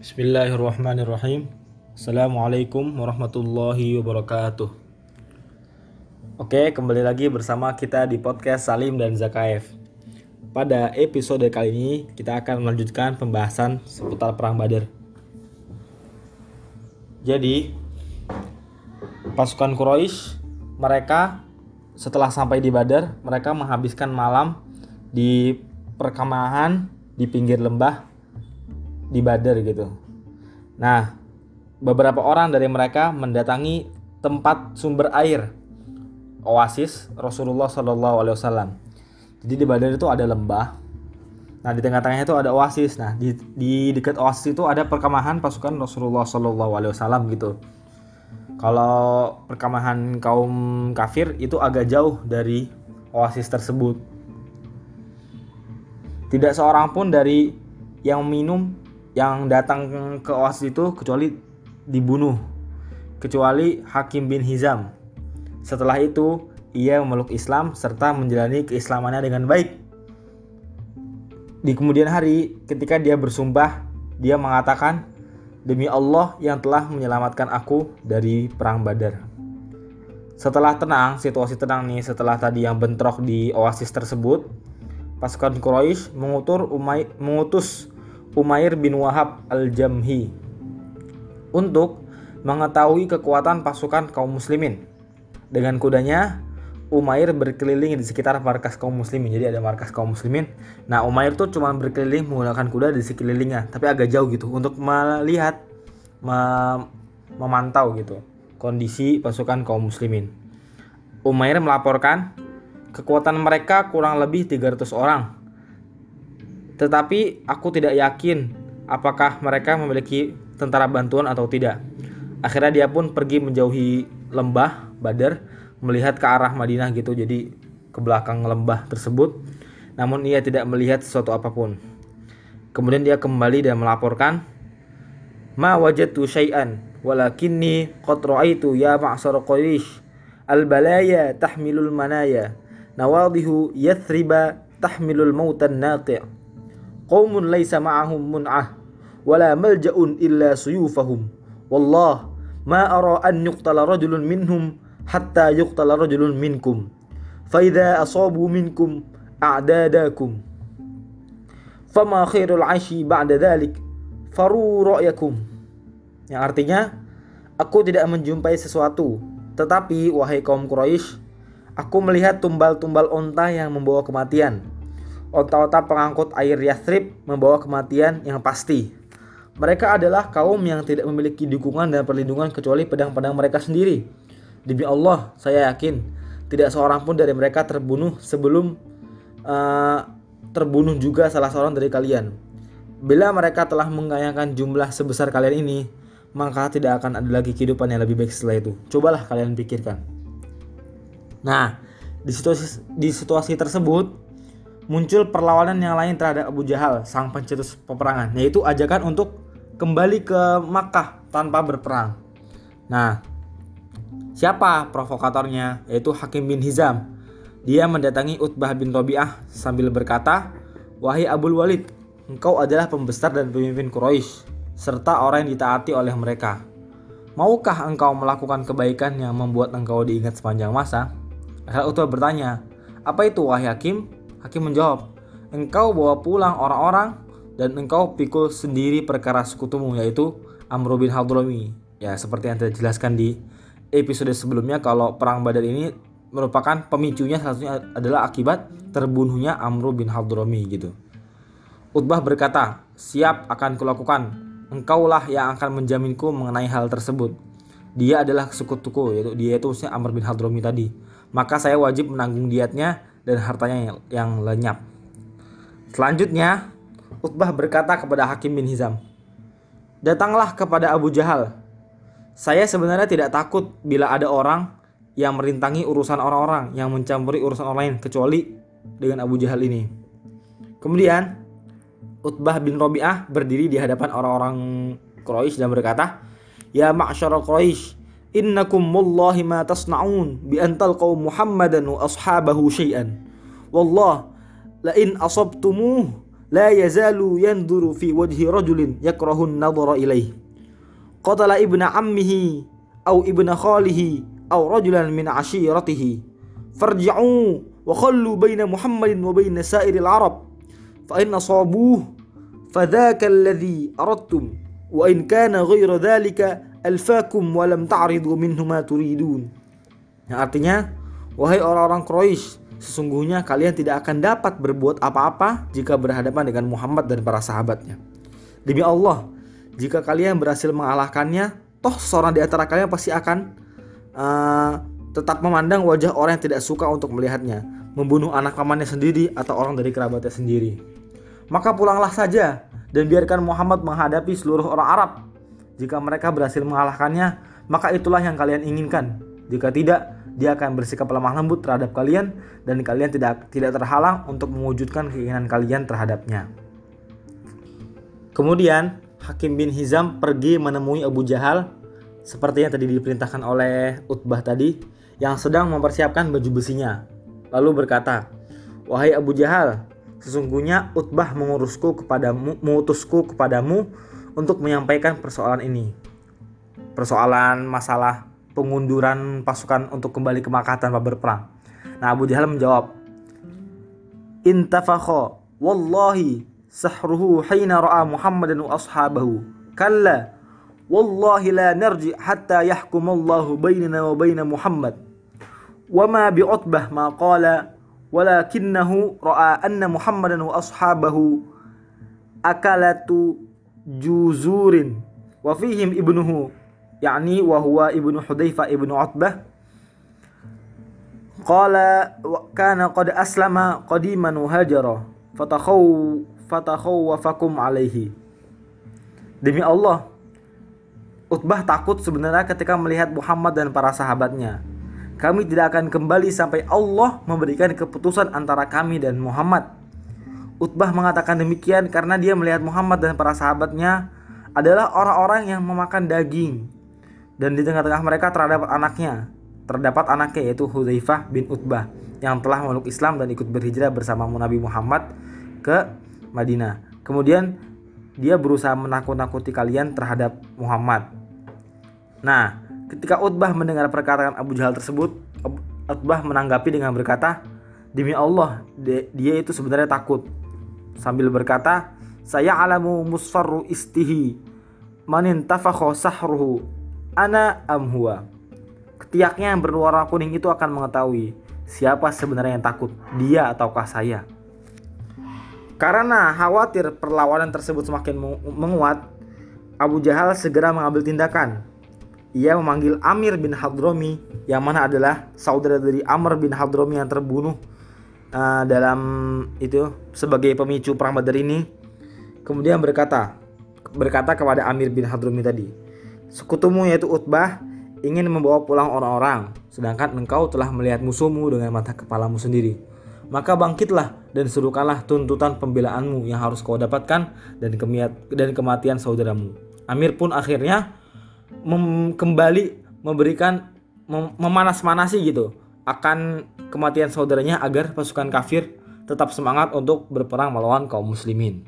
Bismillahirrahmanirrahim. Assalamualaikum warahmatullahi wabarakatuh. Oke, kembali lagi bersama kita di podcast Salim dan Zakaev. Pada episode kali ini kita akan melanjutkan pembahasan seputar perang Badar. Jadi, pasukan Quraisy mereka setelah sampai di Badar, mereka menghabiskan malam di perkemahan di pinggir lembah di Badar gitu. Nah, beberapa orang dari mereka mendatangi tempat sumber air oasis Rasulullah Shallallahu Alaihi Wasallam. Jadi di Badar itu ada lembah. Nah di tengah-tengahnya itu ada oasis. Nah di, di dekat oasis itu ada perkemahan pasukan Rasulullah Shallallahu Alaihi Wasallam gitu. Kalau perkemahan kaum kafir itu agak jauh dari oasis tersebut. Tidak seorang pun dari yang minum yang datang ke oasis itu kecuali dibunuh kecuali Hakim bin Hizam. Setelah itu ia memeluk Islam serta menjalani keislamannya dengan baik. Di kemudian hari ketika dia bersumpah, dia mengatakan, "Demi Allah yang telah menyelamatkan aku dari perang Badar." Setelah tenang, situasi tenang nih setelah tadi yang bentrok di oasis tersebut, pasukan Quraisy mengutur Umay, mengutus Umair bin Wahab al-Jamhi untuk mengetahui kekuatan pasukan kaum muslimin. Dengan kudanya, Umair berkeliling di sekitar markas kaum muslimin. Jadi ada markas kaum muslimin. Nah, Umair tuh cuma berkeliling menggunakan kuda di sekelilingnya, tapi agak jauh gitu untuk melihat mem memantau gitu kondisi pasukan kaum muslimin. Umair melaporkan kekuatan mereka kurang lebih 300 orang tetapi aku tidak yakin apakah mereka memiliki tentara bantuan atau tidak. Akhirnya dia pun pergi menjauhi lembah Badar, melihat ke arah Madinah gitu, jadi ke belakang lembah tersebut. Namun ia tidak melihat sesuatu apa pun. Kemudian dia kembali dan melaporkan, "Ma wajadtu syai'an, walakinni qad ra'aitu ya ma'sar Quraisy al-balaya tahmilul manaya, nawadihu yathriba tahmilul mautan naqi'." Qaumun laisa ma'ahum mun'ah wala malja'un illa suyufahum. Wallah ma ara an yuqtala rajulun minhum hatta yuqtala rajulun minkum. Fa idza asabu minkum a'dadakum. Fama khairul aishi ba'da dhalik faru ra'yakum. Yang artinya aku tidak menjumpai sesuatu tetapi wahai kaum Quraisy aku melihat tumbal-tumbal onta yang membawa kematian Onta-onta pengangkut air Yathrib membawa kematian yang pasti. Mereka adalah kaum yang tidak memiliki dukungan dan perlindungan kecuali pedang-pedang mereka sendiri. Demi Allah, saya yakin tidak seorang pun dari mereka terbunuh sebelum uh, terbunuh juga salah seorang dari kalian. Bila mereka telah mengayangkan jumlah sebesar kalian ini, maka tidak akan ada lagi kehidupan yang lebih baik setelah itu. Cobalah kalian pikirkan. Nah, di situasi di situasi tersebut muncul perlawanan yang lain terhadap Abu Jahal, sang pencetus peperangan, yaitu ajakan untuk kembali ke Makkah tanpa berperang. Nah, siapa provokatornya? Yaitu Hakim bin Hizam. Dia mendatangi Utbah bin Robiah sambil berkata, Wahai Abul Walid, engkau adalah pembesar dan pemimpin Quraisy serta orang yang ditaati oleh mereka. Maukah engkau melakukan kebaikan yang membuat engkau diingat sepanjang masa? Akhirnya Utbah bertanya, apa itu wahai Hakim? Hakim menjawab, engkau bawa pulang orang-orang dan engkau pikul sendiri perkara sekutumu yaitu Amr bin Hadrami. Ya seperti yang saya jelaskan di episode sebelumnya kalau perang Badar ini merupakan pemicunya salah satunya adalah akibat terbunuhnya Amr bin Hadrami gitu. Utbah berkata, siap akan kulakukan. Engkaulah yang akan menjaminku mengenai hal tersebut. Dia adalah sekutuku, yaitu dia itu Amr bin Hadrami tadi. Maka saya wajib menanggung diatnya dan hartanya yang lenyap. Selanjutnya, Utbah berkata kepada Hakim bin Hizam, Datanglah kepada Abu Jahal. Saya sebenarnya tidak takut bila ada orang yang merintangi urusan orang-orang yang mencampuri urusan orang lain kecuali dengan Abu Jahal ini. Kemudian Utbah bin Robi'ah berdiri di hadapan orang-orang Quraisy dan berkata, "Ya ma'syara Quraisy, tasna'un bi antal qaum Muhammadan wa ashabahu syai'an wallah la in asabtumuh لا يزال ينظر في وجه رجل يكره النظر إليه. قتل ابن عمه أو ابن خاله أو رجلا من عشيرته. فارجعوا وخلوا بين محمد وبين سائر العرب. فإن صابوه فذاك الذي أردتم. وإن كان غير ذلك alfakum walam ta'ridu minhuma turidun. Yang artinya, wahai orang-orang Quraisy, sesungguhnya kalian tidak akan dapat berbuat apa-apa jika berhadapan dengan Muhammad dan para sahabatnya. Demi Allah, jika kalian berhasil mengalahkannya, toh seorang di antara kalian pasti akan uh, tetap memandang wajah orang yang tidak suka untuk melihatnya, membunuh anak pamannya sendiri atau orang dari kerabatnya sendiri. Maka pulanglah saja dan biarkan Muhammad menghadapi seluruh orang Arab jika mereka berhasil mengalahkannya, maka itulah yang kalian inginkan. Jika tidak, dia akan bersikap lemah lembut terhadap kalian dan kalian tidak tidak terhalang untuk mewujudkan keinginan kalian terhadapnya. Kemudian, Hakim bin Hizam pergi menemui Abu Jahal seperti yang tadi diperintahkan oleh Utbah tadi yang sedang mempersiapkan baju besinya. Lalu berkata, "Wahai Abu Jahal, Sesungguhnya Utbah mengurusku kepadamu, mengutusku kepadamu untuk menyampaikan persoalan ini. Persoalan masalah pengunduran pasukan untuk kembali ke Makkah tanpa berperang. Nah, Abu Jahal menjawab, Intafakho wallahi sahruhu hina ra'a Muhammadan wa ashabahu. Kalla wallahi la narji hatta yahkumallahu bainana wa baina Muhammad. Bi'utbah ma qala walakinnahu ra'a anna Muhammadan wa ashabahu akalatu juzurin. Wa fihim ibnuhu. Yakni wa huwa ibnu Hudzaifah ibnu Utbah. Qala kana qad aslama qadiman hajara. Fatakhaw fatakhawafakum alaihi demi Allah Utbah takut sebenarnya ketika melihat Muhammad dan para sahabatnya. Kami tidak akan kembali sampai Allah memberikan keputusan antara kami dan Muhammad. Utbah mengatakan demikian karena dia melihat Muhammad dan para sahabatnya adalah orang-orang yang memakan daging. Dan di tengah-tengah mereka terdapat anaknya, terdapat anaknya yaitu Hudzaifah bin Utbah yang telah memeluk Islam dan ikut berhijrah bersama Nabi Muhammad ke Madinah. Kemudian dia berusaha menakut-nakuti kalian terhadap Muhammad. Nah, Ketika Utbah mendengar perkataan Abu Jahal tersebut, Utbah menanggapi dengan berkata, "Demi Allah, dia itu sebenarnya takut." Sambil berkata, "Saya alamu musfarru istihi manin tafakho sahruhu ana amhuwa." Ketiaknya yang berwarna kuning itu akan mengetahui siapa sebenarnya yang takut, dia ataukah saya. Karena khawatir perlawanan tersebut semakin menguat, Abu Jahal segera mengambil tindakan ia memanggil Amir bin Hadromi yang mana adalah saudara dari Amr bin Hadromi yang terbunuh uh, dalam itu sebagai pemicu perang Badar ini kemudian berkata berkata kepada Amir bin Hadromi tadi sekutumu yaitu Utbah ingin membawa pulang orang-orang sedangkan engkau telah melihat musuhmu dengan mata kepalamu sendiri maka bangkitlah dan serukanlah tuntutan pembelaanmu yang harus kau dapatkan dan dan kematian saudaramu. Amir pun akhirnya kembali memberikan mem memanas-manasi gitu akan kematian saudaranya agar pasukan kafir tetap semangat untuk berperang melawan kaum muslimin.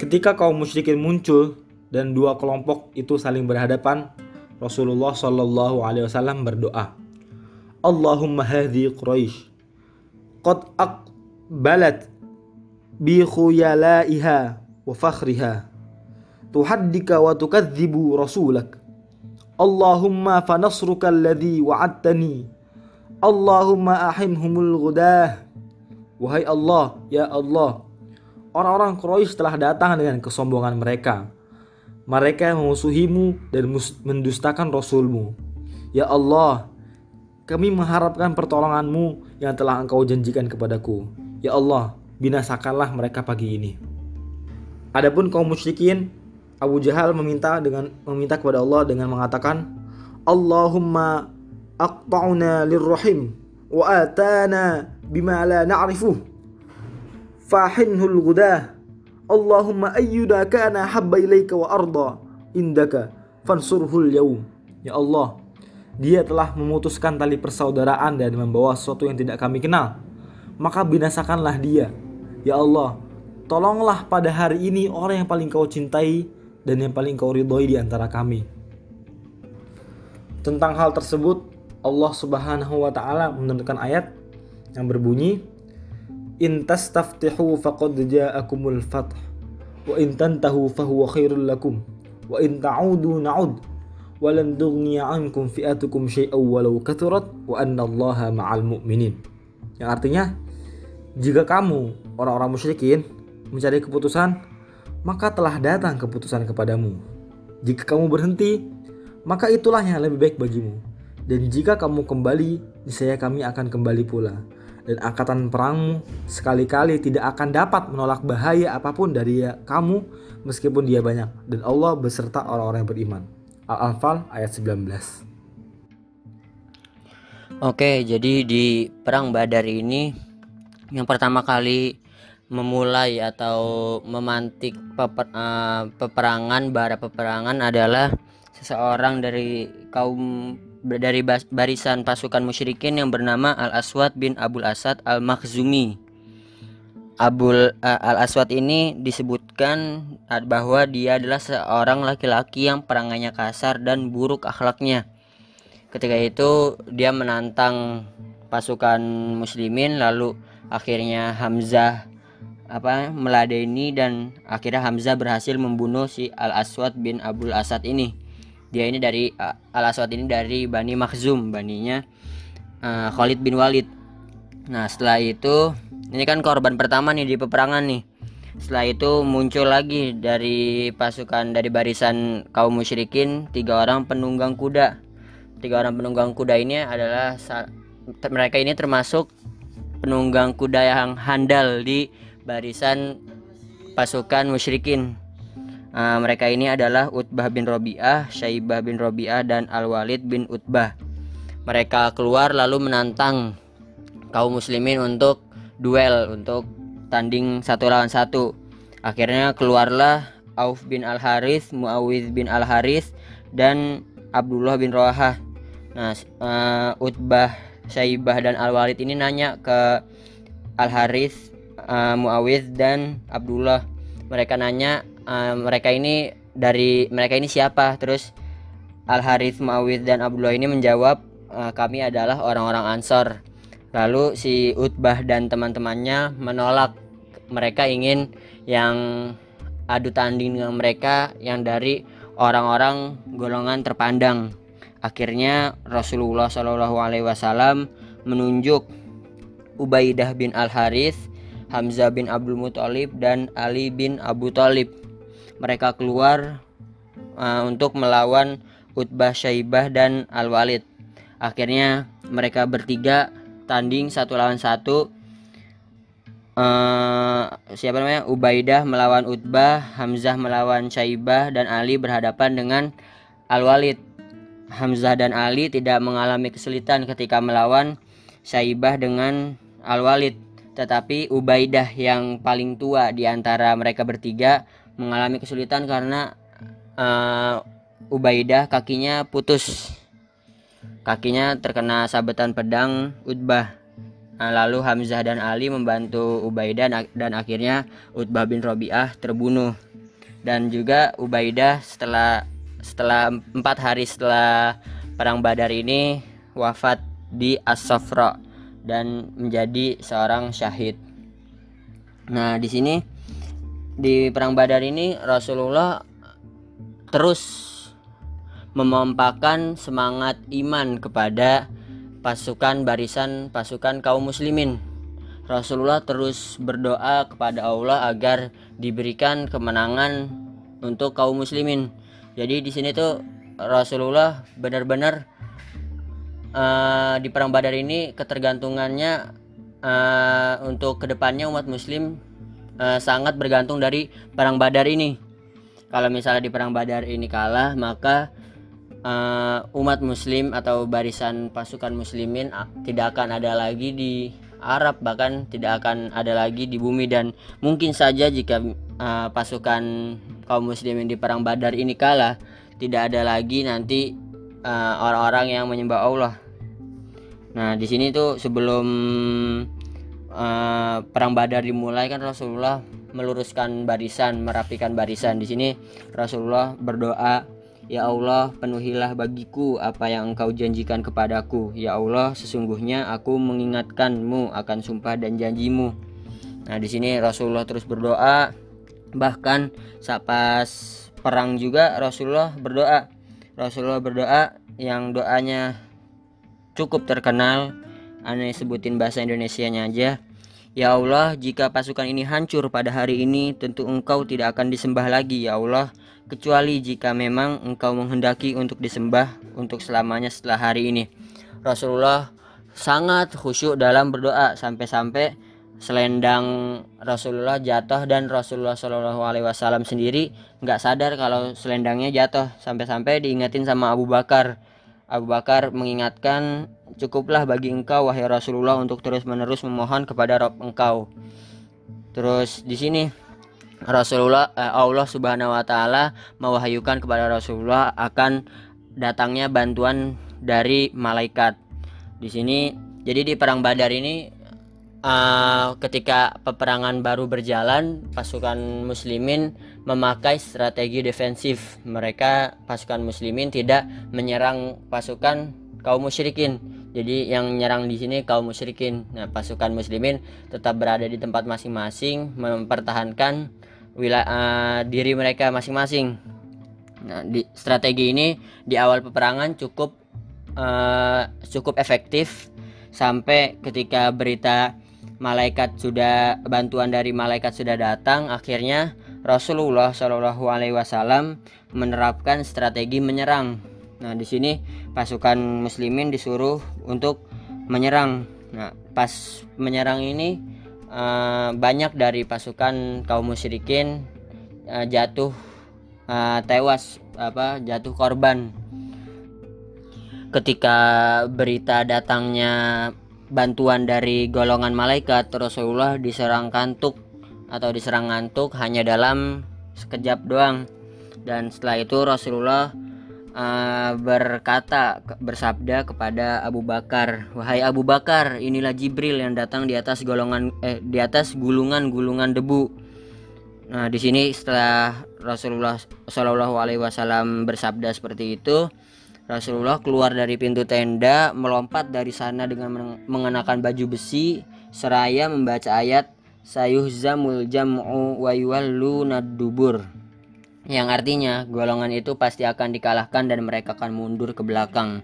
Ketika kaum musyrikin muncul dan dua kelompok itu saling berhadapan, Rasulullah Shallallahu Alaihi Wasallam berdoa, Allahumma hadhi Quraisy qad aqbalat bi khuyalaiha wa fakhriha tuhaddika wa tukadzibu rasulak Allahumma fanasruka alladhi wa'adtani. Allahumma ahimhumul ghudah. Wahai Allah, ya Allah. Orang-orang Quraisy telah datang dengan kesombongan mereka. Mereka memusuhimu dan mendustakan Rasulmu. Ya Allah, kami mengharapkan pertolonganmu yang telah engkau janjikan kepadaku. Ya Allah, binasakanlah mereka pagi ini. Adapun kaum musyrikin Abu Jahal meminta dengan meminta kepada Allah dengan mengatakan Allahumma aqta'na lirrahim wa atana bima la na'rifuh fahinhul gudah Allahumma ayyuda kana habba ilaika wa arda indaka fansurhul yaum ya Allah dia telah memutuskan tali persaudaraan dan membawa sesuatu yang tidak kami kenal. Maka binasakanlah dia. Ya Allah, tolonglah pada hari ini orang yang paling kau cintai dan yang paling kau ridhoi di antara kami. Tentang hal tersebut, Allah Subhanahu wa taala menurunkan ayat yang berbunyi In tastaftihu faqad ja'akumul fath wa in tantahu fahuwa khairul lakum wa in ta'udu na'ud walan tughniya ankum fi'atukum syai'aw walau kathurat wa annallaha ma'al mu'minin. Yang artinya jika kamu orang-orang musyrikin mencari keputusan maka telah datang keputusan kepadamu. Jika kamu berhenti maka itulah yang lebih baik bagimu. Dan jika kamu kembali, niscaya kami akan kembali pula dan angkatan perangmu sekali-kali tidak akan dapat menolak bahaya apa pun dari kamu meskipun dia banyak dan Allah beserta orang-orang yang beriman. Al-Anfal ayat 19. Oke, jadi di perang Badar ini yang pertama kali memulai atau memantik peper, uh, peperangan bara peperangan adalah seseorang dari kaum dari barisan pasukan musyrikin yang bernama Al Aswad bin Abul Asad Al Makhzumi. Abul uh, Al Aswad ini disebutkan bahwa dia adalah seorang laki-laki yang perangannya kasar dan buruk akhlaknya. Ketika itu dia menantang pasukan muslimin lalu akhirnya Hamzah apa meladeni dan akhirnya Hamzah berhasil membunuh si Al Aswad bin Abul Asad ini. Dia ini dari Al Aswad ini dari Bani Makhzum baninya uh, Khalid bin Walid. Nah setelah itu ini kan korban pertama nih di peperangan nih. Setelah itu muncul lagi dari pasukan dari barisan kaum musyrikin tiga orang penunggang kuda. Tiga orang penunggang kuda ini adalah mereka ini termasuk penunggang kuda yang handal di barisan pasukan musyrikin Uh, mereka ini adalah Utbah bin Robi'ah, Syaibah bin Robi'ah, dan Al-Walid bin Utbah. Mereka keluar lalu menantang kaum muslimin untuk duel, untuk tanding satu lawan satu. Akhirnya keluarlah Auf bin Al-Harith, Muawiz bin Al-Harith, dan Abdullah bin Rawahah. Nah, uh, Utbah, Syaibah, dan Al-Walid ini nanya ke Al-Harith, uh, Muawiz, dan Abdullah. Mereka nanya uh, mereka ini dari mereka ini siapa? Terus Al Harith Muawid dan Abdullah ini menjawab uh, kami adalah orang-orang Ansor. Lalu si Utbah dan teman-temannya menolak. Mereka ingin yang adu tanding dengan mereka yang dari orang-orang golongan terpandang. Akhirnya Rasulullah Shallallahu Alaihi Wasallam menunjuk Ubaidah bin Al Harith Hamzah bin Abdul Muthalib dan Ali bin Abu Talib mereka keluar uh, untuk melawan Utbah Syaibah dan Al-Walid. Akhirnya mereka bertiga tanding satu lawan satu. Uh, siapa namanya? Ubaidah melawan Utbah, Hamzah melawan Syaibah dan Ali berhadapan dengan Al-Walid. Hamzah dan Ali tidak mengalami kesulitan ketika melawan Syaibah dengan Al-Walid, tetapi Ubaidah yang paling tua di antara mereka bertiga mengalami kesulitan karena uh, Ubaidah kakinya putus. Kakinya terkena sabetan pedang Utbah. Nah, lalu Hamzah dan Ali membantu Ubaidah dan akhirnya Utbah bin Robiah terbunuh. Dan juga Ubaidah setelah setelah empat hari setelah perang Badar ini wafat di As-Safra dan menjadi seorang syahid. Nah, di sini di perang Badar ini Rasulullah terus memompakan semangat iman kepada pasukan barisan pasukan kaum muslimin. Rasulullah terus berdoa kepada Allah agar diberikan kemenangan untuk kaum muslimin. Jadi di sini tuh Rasulullah benar-benar uh, di perang Badar ini ketergantungannya uh, untuk ke depannya umat muslim uh, sangat bergantung dari perang Badar ini. Kalau misalnya di perang Badar ini kalah, maka uh, umat Muslim atau barisan pasukan Muslimin uh, tidak akan ada lagi di Arab, bahkan tidak akan ada lagi di bumi dan mungkin saja jika uh, pasukan kaum Muslimin di perang Badar ini kalah, tidak ada lagi nanti orang-orang uh, yang menyembah Allah. Nah, di sini tuh sebelum eh, perang Badar dimulai kan Rasulullah meluruskan barisan, merapikan barisan. Di sini Rasulullah berdoa, "Ya Allah, penuhilah bagiku apa yang Engkau janjikan kepadaku. Ya Allah, sesungguhnya aku mengingatkanmu akan sumpah dan janjimu." Nah, di sini Rasulullah terus berdoa. Bahkan saat pas perang juga Rasulullah berdoa. Rasulullah berdoa yang doanya cukup terkenal. Aneh sebutin bahasa Indonesianya aja. Ya Allah, jika pasukan ini hancur pada hari ini, tentu engkau tidak akan disembah lagi ya Allah, kecuali jika memang engkau menghendaki untuk disembah untuk selamanya setelah hari ini. Rasulullah sangat khusyuk dalam berdoa. Sampai-sampai selendang Rasulullah jatuh dan Rasulullah Shallallahu Alaihi Wasallam sendiri nggak sadar kalau selendangnya jatuh sampai-sampai diingetin sama Abu Bakar. Abu Bakar mengingatkan cukuplah bagi engkau wahai Rasulullah untuk terus-menerus memohon kepada Rob engkau. Terus di sini Rasulullah eh, Allah Subhanahu wa taala mewahyukan kepada Rasulullah akan datangnya bantuan dari malaikat. Di sini jadi di perang Badar ini uh, ketika peperangan baru berjalan, pasukan muslimin memakai strategi defensif. Mereka pasukan muslimin tidak menyerang pasukan kaum musyrikin. Jadi yang nyerang di sini kaum musyrikin. Nah, pasukan muslimin tetap berada di tempat masing-masing mempertahankan wilayah uh, diri mereka masing-masing. Nah, di strategi ini di awal peperangan cukup uh, cukup efektif sampai ketika berita malaikat sudah bantuan dari malaikat sudah datang akhirnya Rasulullah Shallallahu Alaihi Wasallam menerapkan strategi menyerang Nah, di sini pasukan muslimin disuruh untuk menyerang. Nah, pas menyerang ini uh, banyak dari pasukan kaum musyrikin uh, jatuh uh, tewas apa jatuh korban. Ketika berita datangnya bantuan dari golongan malaikat, Rasulullah diserang kantuk atau diserang ngantuk hanya dalam sekejap doang. Dan setelah itu Rasulullah uh, berkata bersabda kepada Abu Bakar, "Wahai Abu Bakar, inilah Jibril yang datang di atas golongan eh di atas gulungan-gulungan debu." Nah, di sini setelah Rasulullah Shallallahu alaihi wasallam bersabda seperti itu, Rasulullah keluar dari pintu tenda, melompat dari sana dengan mengenakan baju besi seraya membaca ayat sayuhzamul jam'u wa dubur yang artinya golongan itu pasti akan dikalahkan dan mereka akan mundur ke belakang.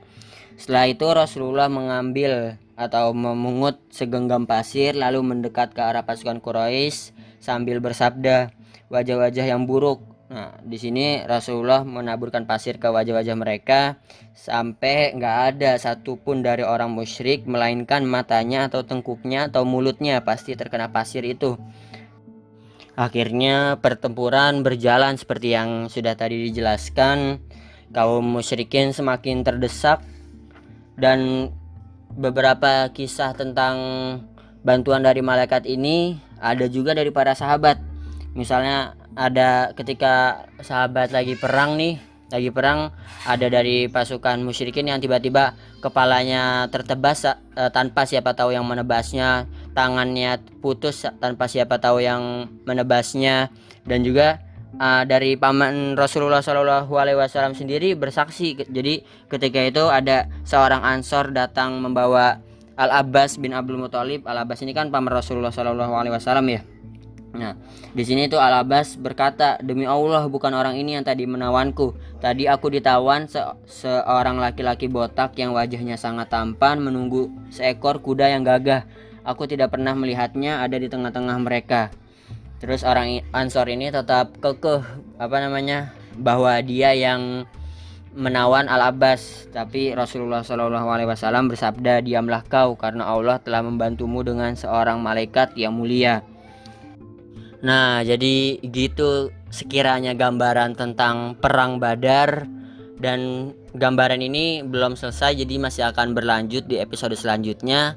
Setelah itu Rasulullah mengambil atau memungut segenggam pasir lalu mendekat ke arah pasukan Quraisy sambil bersabda, "Wajah-wajah yang buruk." Nah, di sini Rasulullah menaburkan pasir ke wajah-wajah mereka sampai nggak ada satupun dari orang musyrik melainkan matanya atau tengkuknya atau mulutnya pasti terkena pasir itu. Akhirnya pertempuran berjalan seperti yang sudah tadi dijelaskan. Kaum musyrikin semakin terdesak dan beberapa kisah tentang bantuan dari malaikat ini ada juga dari para sahabat. Misalnya ada ketika sahabat lagi perang nih, lagi perang ada dari pasukan musyrikin yang tiba-tiba kepalanya tertebas uh, tanpa siapa tahu yang menebasnya tangannya putus tanpa siapa tahu yang menebasnya. Dan juga uh, dari paman Rasulullah Shallallahu Alaihi Wasallam sendiri bersaksi jadi ketika itu ada seorang ansor datang membawa Al Abbas bin Abdul Muthalib. Al Abbas ini kan paman Rasulullah Shallallahu Alaihi Wasallam ya Nah, di sini tuh Al Abbas berkata, "Demi Allah, bukan orang ini yang tadi menawanku. Tadi aku ditawan se seorang laki-laki botak yang wajahnya sangat tampan menunggu seekor kuda yang gagah. Aku tidak pernah melihatnya ada di tengah-tengah mereka. Terus orang Ansor ini tetap kekeh apa namanya bahwa dia yang menawan Al Abbas, tapi Rasulullah Shallallahu Alaihi Wasallam bersabda, diamlah kau karena Allah telah membantumu dengan seorang malaikat yang mulia. Nah, jadi gitu sekiranya gambaran tentang perang Badar dan gambaran ini belum selesai jadi masih akan berlanjut di episode selanjutnya.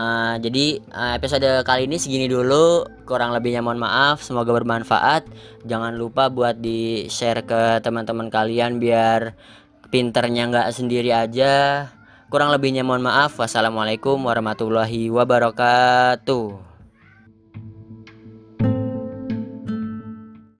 Uh, jadi uh, episode kali ini segini dulu kurang lebihnya mohon maaf semoga bermanfaat jangan lupa buat di share ke teman-teman kalian biar pinternya nggak sendiri aja Kurang lebihnya mohon maaf. Wassalamualaikum warahmatullahi wabarakatuh.